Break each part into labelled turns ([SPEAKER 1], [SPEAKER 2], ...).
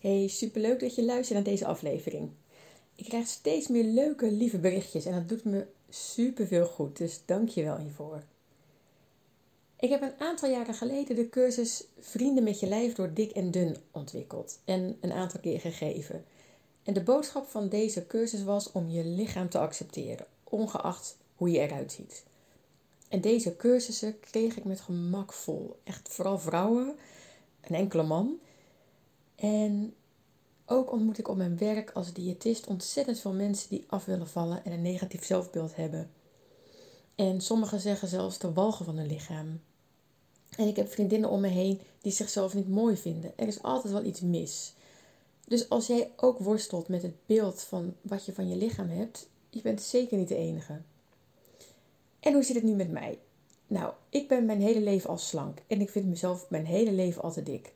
[SPEAKER 1] Hey, superleuk dat je luistert naar deze aflevering. Ik krijg steeds meer leuke, lieve berichtjes en dat doet me super veel goed, dus dank je wel hiervoor. Ik heb een aantal jaren geleden de cursus Vrienden met je lijf door dik en dun ontwikkeld en een aantal keer gegeven. En de boodschap van deze cursus was om je lichaam te accepteren, ongeacht hoe je eruit ziet. En deze cursussen kreeg ik met gemak vol. Echt vooral vrouwen, een enkele man. En ook ontmoet ik op mijn werk als diëtist ontzettend veel mensen die af willen vallen en een negatief zelfbeeld hebben. En sommigen zeggen zelfs te walgen van hun lichaam. En ik heb vriendinnen om me heen die zichzelf niet mooi vinden. Er is altijd wel iets mis. Dus als jij ook worstelt met het beeld van wat je van je lichaam hebt, je bent zeker niet de enige. En hoe zit het nu met mij? Nou, ik ben mijn hele leven al slank en ik vind mezelf mijn hele leven al te dik.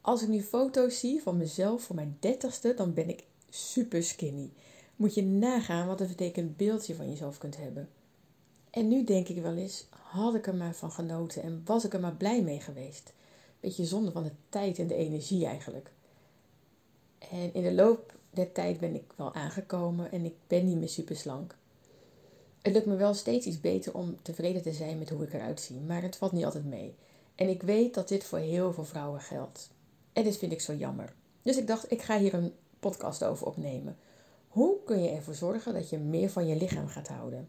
[SPEAKER 1] Als ik nu foto's zie van mezelf voor mijn dertigste, dan ben ik super skinny. Moet je nagaan wat een vertekend beeldje van jezelf kunt hebben. En nu denk ik wel eens, had ik er maar van genoten en was ik er maar blij mee geweest. Beetje zonde van de tijd en de energie eigenlijk. En in de loop der tijd ben ik wel aangekomen en ik ben niet meer super slank. Het lukt me wel steeds iets beter om tevreden te zijn met hoe ik eruit zie, maar het valt niet altijd mee. En ik weet dat dit voor heel veel vrouwen geldt. En dit vind ik zo jammer. Dus ik dacht, ik ga hier een podcast over opnemen. Hoe kun je ervoor zorgen dat je meer van je lichaam gaat houden?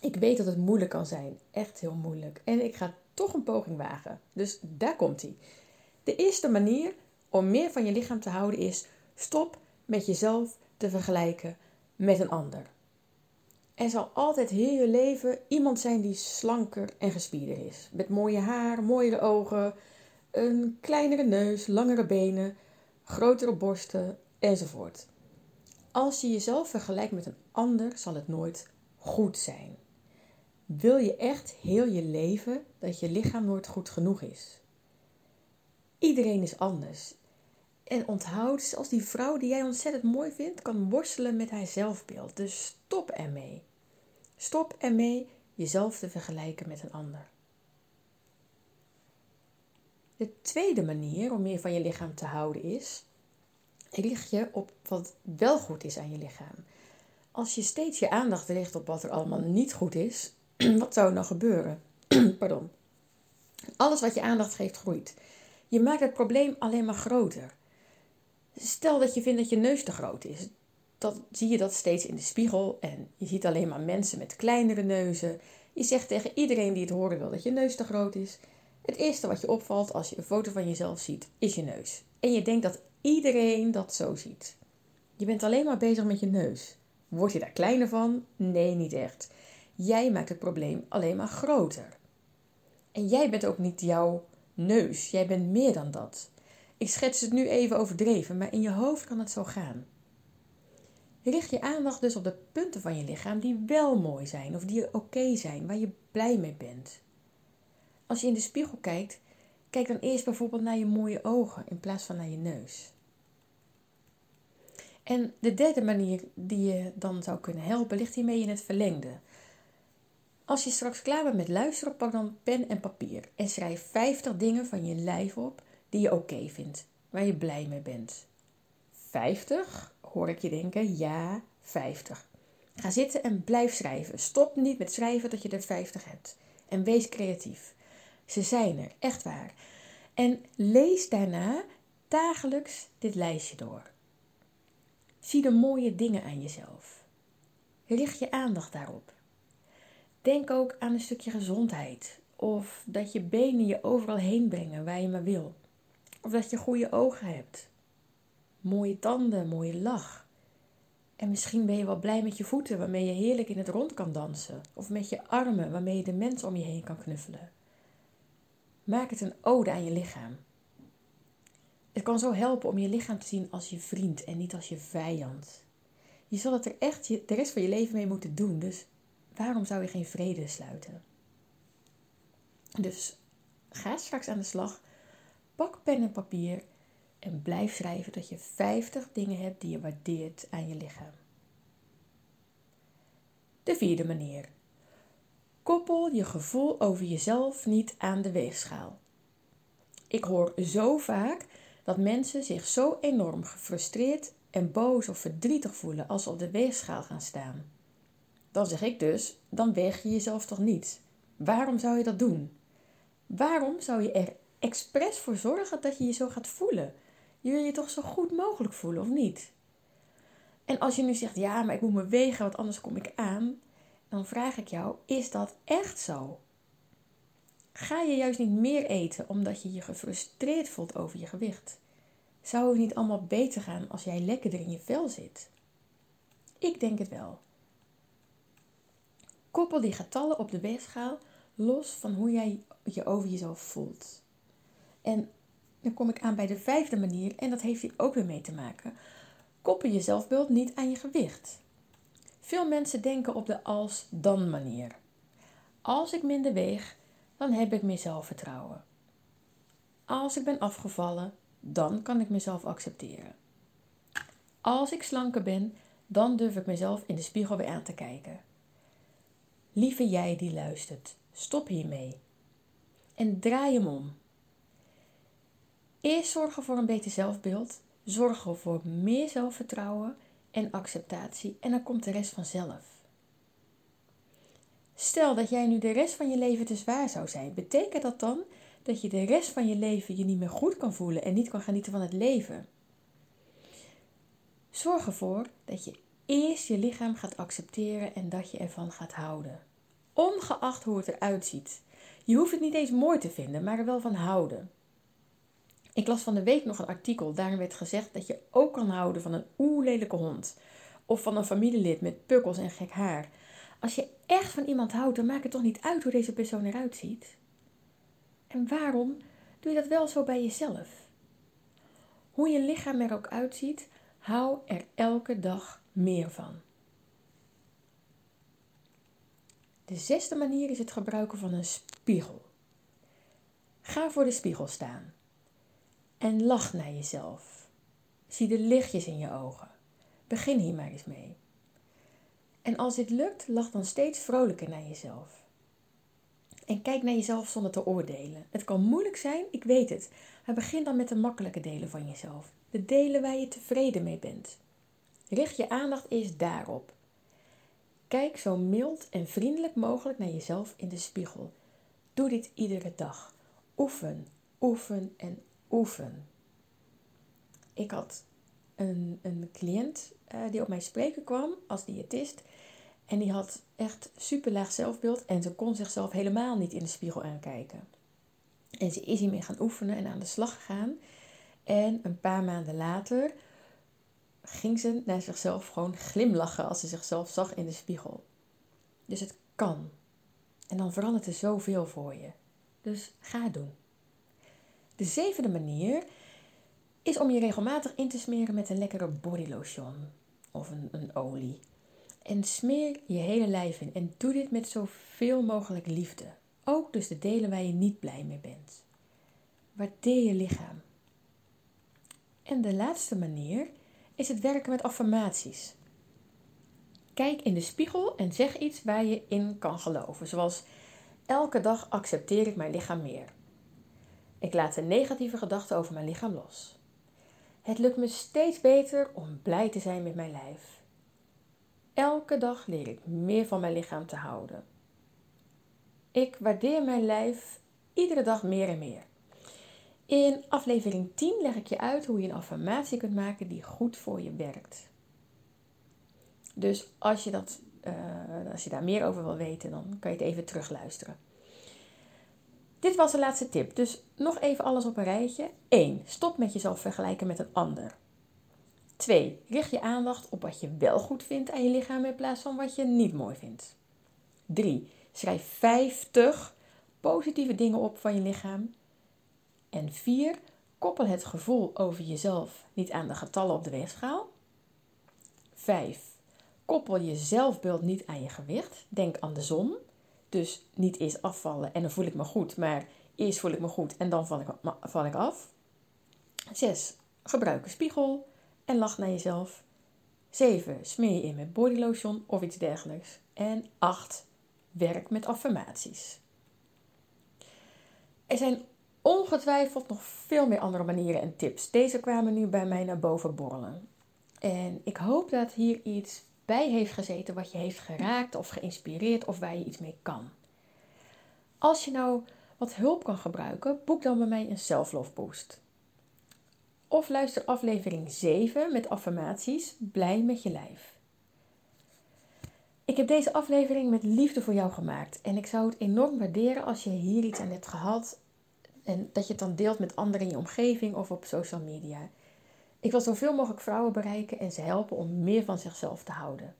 [SPEAKER 1] Ik weet dat het moeilijk kan zijn, echt heel moeilijk. En ik ga toch een poging wagen. Dus daar komt hij. De eerste manier om meer van je lichaam te houden is: stop met jezelf te vergelijken met een ander. Er zal altijd heel je leven iemand zijn die slanker en gespierder is. Met mooie haar, mooiere ogen, een kleinere neus, langere benen, grotere borsten enzovoort. Als je jezelf vergelijkt met een ander, zal het nooit goed zijn. Wil je echt heel je leven dat je lichaam nooit goed genoeg is? Iedereen is anders. En onthoud, zelfs die vrouw die jij ontzettend mooi vindt, kan worstelen met haar zelfbeeld. Dus stop ermee. Stop ermee jezelf te vergelijken met een ander. De tweede manier om meer van je lichaam te houden is: richt je op wat wel goed is aan je lichaam. Als je steeds je aandacht richt op wat er allemaal niet goed is, wat zou er dan gebeuren? Pardon. Alles wat je aandacht geeft groeit. Je maakt het probleem alleen maar groter. Stel dat je vindt dat je neus te groot is. Dan zie je dat steeds in de spiegel en je ziet alleen maar mensen met kleinere neuzen. Je zegt tegen iedereen die het horen wil dat je neus te groot is. Het eerste wat je opvalt als je een foto van jezelf ziet, is je neus. En je denkt dat iedereen dat zo ziet. Je bent alleen maar bezig met je neus. Word je daar kleiner van? Nee, niet echt. Jij maakt het probleem alleen maar groter. En jij bent ook niet jouw neus. Jij bent meer dan dat. Ik schets het nu even overdreven, maar in je hoofd kan het zo gaan. Richt je aandacht dus op de punten van je lichaam die wel mooi zijn of die oké zijn, waar je blij mee bent. Als je in de spiegel kijkt, kijk dan eerst bijvoorbeeld naar je mooie ogen in plaats van naar je neus. En de derde manier die je dan zou kunnen helpen, ligt hiermee in het verlengde. Als je straks klaar bent met luisteren, pak dan pen en papier en schrijf 50 dingen van je lijf op die je oké vindt, waar je blij mee bent. 50, hoor ik je denken, ja, 50. Ga zitten en blijf schrijven. Stop niet met schrijven tot je er 50 hebt. En wees creatief. Ze zijn er, echt waar. En lees daarna dagelijks dit lijstje door. Zie de mooie dingen aan jezelf. Richt je aandacht daarop. Denk ook aan een stukje gezondheid. Of dat je benen je overal heen brengen waar je maar wil. Of dat je goede ogen hebt. Mooie tanden, mooie lach. En misschien ben je wel blij met je voeten waarmee je heerlijk in het rond kan dansen. Of met je armen waarmee je de mensen om je heen kan knuffelen. Maak het een ode aan je lichaam. Het kan zo helpen om je lichaam te zien als je vriend en niet als je vijand. Je zal het er echt de rest van je leven mee moeten doen, dus waarom zou je geen vrede sluiten? Dus ga straks aan de slag, pak pen en papier en blijf schrijven dat je 50 dingen hebt die je waardeert aan je lichaam. De vierde manier. Koppel je gevoel over jezelf niet aan de weegschaal. Ik hoor zo vaak dat mensen zich zo enorm gefrustreerd en boos of verdrietig voelen als ze op de weegschaal gaan staan. Dan zeg ik dus, dan weeg je jezelf toch niet. Waarom zou je dat doen? Waarom zou je er expres voor zorgen dat je je zo gaat voelen? Je wil je toch zo goed mogelijk voelen, of niet? En als je nu zegt, ja, maar ik moet me wegen, want anders kom ik aan. Dan vraag ik jou, is dat echt zo? Ga je juist niet meer eten omdat je je gefrustreerd voelt over je gewicht? Zou het niet allemaal beter gaan als jij lekkerder in je vel zit? Ik denk het wel. Koppel die getallen op de weegschaal los van hoe jij je over jezelf voelt. En dan kom ik aan bij de vijfde manier, en dat heeft hier ook weer mee te maken. Koppel je zelfbeeld niet aan je gewicht. Veel mensen denken op de als-dan manier. Als ik minder weeg, dan heb ik meer zelfvertrouwen. Als ik ben afgevallen, dan kan ik mezelf accepteren. Als ik slanker ben, dan durf ik mezelf in de spiegel weer aan te kijken. Lieve jij die luistert, stop hiermee. En draai hem om. Eerst zorgen voor een beter zelfbeeld, zorgen voor meer zelfvertrouwen en acceptatie en dan komt de rest vanzelf. Stel dat jij nu de rest van je leven te zwaar zou zijn, betekent dat dan dat je de rest van je leven je niet meer goed kan voelen en niet kan genieten van het leven? Zorg ervoor dat je eerst je lichaam gaat accepteren en dat je ervan gaat houden. Ongeacht hoe het eruit ziet. Je hoeft het niet eens mooi te vinden, maar er wel van houden. Ik las van de week nog een artikel. Daarin werd gezegd dat je ook kan houden van een oerlelijke hond. Of van een familielid met pukkels en gek haar. Als je echt van iemand houdt, dan maakt het toch niet uit hoe deze persoon eruit ziet? En waarom doe je dat wel zo bij jezelf? Hoe je lichaam er ook uitziet, hou er elke dag meer van. De zesde manier is het gebruiken van een spiegel. Ga voor de spiegel staan en lach naar jezelf. Zie de lichtjes in je ogen. Begin hier maar eens mee. En als dit lukt, lach dan steeds vrolijker naar jezelf. En kijk naar jezelf zonder te oordelen. Het kan moeilijk zijn, ik weet het. Maar begin dan met de makkelijke delen van jezelf. De delen waar je tevreden mee bent. Richt je aandacht eens daarop. Kijk zo mild en vriendelijk mogelijk naar jezelf in de spiegel. Doe dit iedere dag. Oefen, oefen en oefen. Ik had een, een cliënt uh, die op mij spreken kwam als diëtist. En die had echt super laag zelfbeeld en ze kon zichzelf helemaal niet in de spiegel aankijken. En ze is hiermee gaan oefenen en aan de slag gegaan. En een paar maanden later ging ze naar zichzelf gewoon glimlachen als ze zichzelf zag in de spiegel. Dus het kan. En dan verandert er zoveel voor je. Dus ga doen. De zevende manier is om je regelmatig in te smeren met een lekkere bodylotion of een, een olie. En smeer je hele lijf in. En doe dit met zoveel mogelijk liefde. Ook dus de delen waar je niet blij mee bent. Waardeer je lichaam. En de laatste manier is het werken met affirmaties. Kijk in de spiegel en zeg iets waar je in kan geloven. Zoals elke dag accepteer ik mijn lichaam meer. Ik laat de negatieve gedachten over mijn lichaam los. Het lukt me steeds beter om blij te zijn met mijn lijf. Elke dag leer ik meer van mijn lichaam te houden. Ik waardeer mijn lijf iedere dag meer en meer. In aflevering 10 leg ik je uit hoe je een affirmatie kunt maken die goed voor je werkt. Dus als je, dat, uh, als je daar meer over wil weten, dan kan je het even terugluisteren. Dit was de laatste tip, dus nog even alles op een rijtje. 1. Stop met jezelf vergelijken met een ander. 2. Richt je aandacht op wat je wel goed vindt aan je lichaam in plaats van wat je niet mooi vindt. 3. Schrijf 50 positieve dingen op van je lichaam. En 4. Koppel het gevoel over jezelf niet aan de getallen op de weegschaal. 5. Koppel je zelfbeeld niet aan je gewicht. Denk aan de zon. Dus niet eerst afvallen en dan voel ik me goed, maar eerst voel ik me goed en dan val ik, af. 6. Gebruik een spiegel en lach naar jezelf. 7. Smeer je in met bodylotion of iets dergelijks. En 8. Werk met affirmaties. Er zijn ongetwijfeld nog veel meer andere manieren en tips. Deze kwamen nu bij mij naar boven borrelen. En ik hoop dat hier iets bij heeft gezeten wat je heeft geraakt of geïnspireerd of waar je iets mee kan. Als je nou wat hulp kan gebruiken, boek dan bij mij een Self Boost. Of luister aflevering 7 met affirmaties Blij met je lijf. Ik heb deze aflevering met liefde voor jou gemaakt en ik zou het enorm waarderen als je hier iets aan hebt gehad en dat je het dan deelt met anderen in je omgeving of op social media. Ik wil zoveel mogelijk vrouwen bereiken en ze helpen om meer van zichzelf te houden.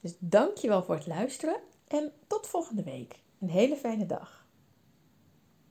[SPEAKER 1] Dus dankjewel voor het luisteren en tot volgende week. Een hele fijne dag.